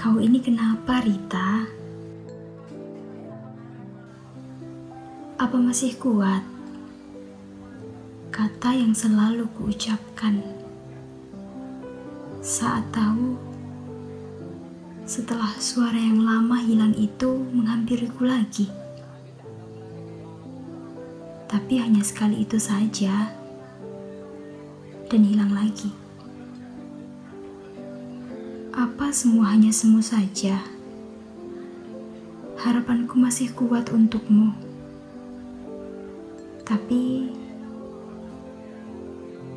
Kau ini kenapa, Rita? Apa masih kuat? Kata yang selalu kuucapkan saat tahu setelah suara yang lama hilang itu menghampiriku lagi. Tapi hanya sekali itu saja dan hilang lagi. Apa semua hanya semu saja? Harapanku masih kuat untukmu. Tapi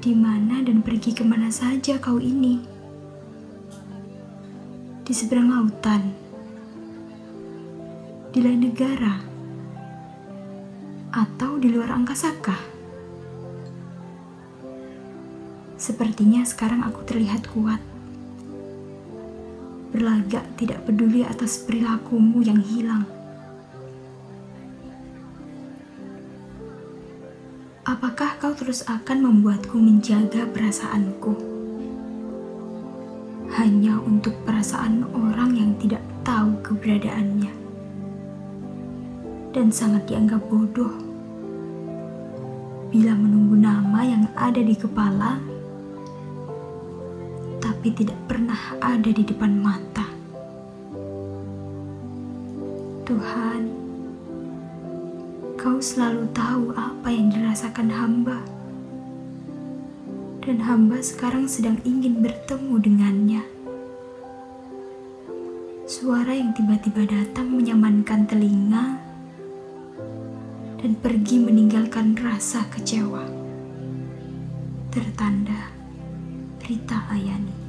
di mana dan pergi ke mana saja kau ini? Di seberang lautan, di lain negara, atau di luar angkasa kah? Sepertinya sekarang aku terlihat kuat berlagak tidak peduli atas perilakumu yang hilang. Apakah kau terus akan membuatku menjaga perasaanku? Hanya untuk perasaan orang yang tidak tahu keberadaannya dan sangat dianggap bodoh bila menunggu nama yang ada di kepala tapi tidak pernah ada di depan mata. Tuhan, Kau selalu tahu apa yang dirasakan hamba, dan hamba sekarang sedang ingin bertemu dengannya. Suara yang tiba-tiba datang menyamankan telinga dan pergi meninggalkan rasa kecewa. Tertanda Rita Ayani.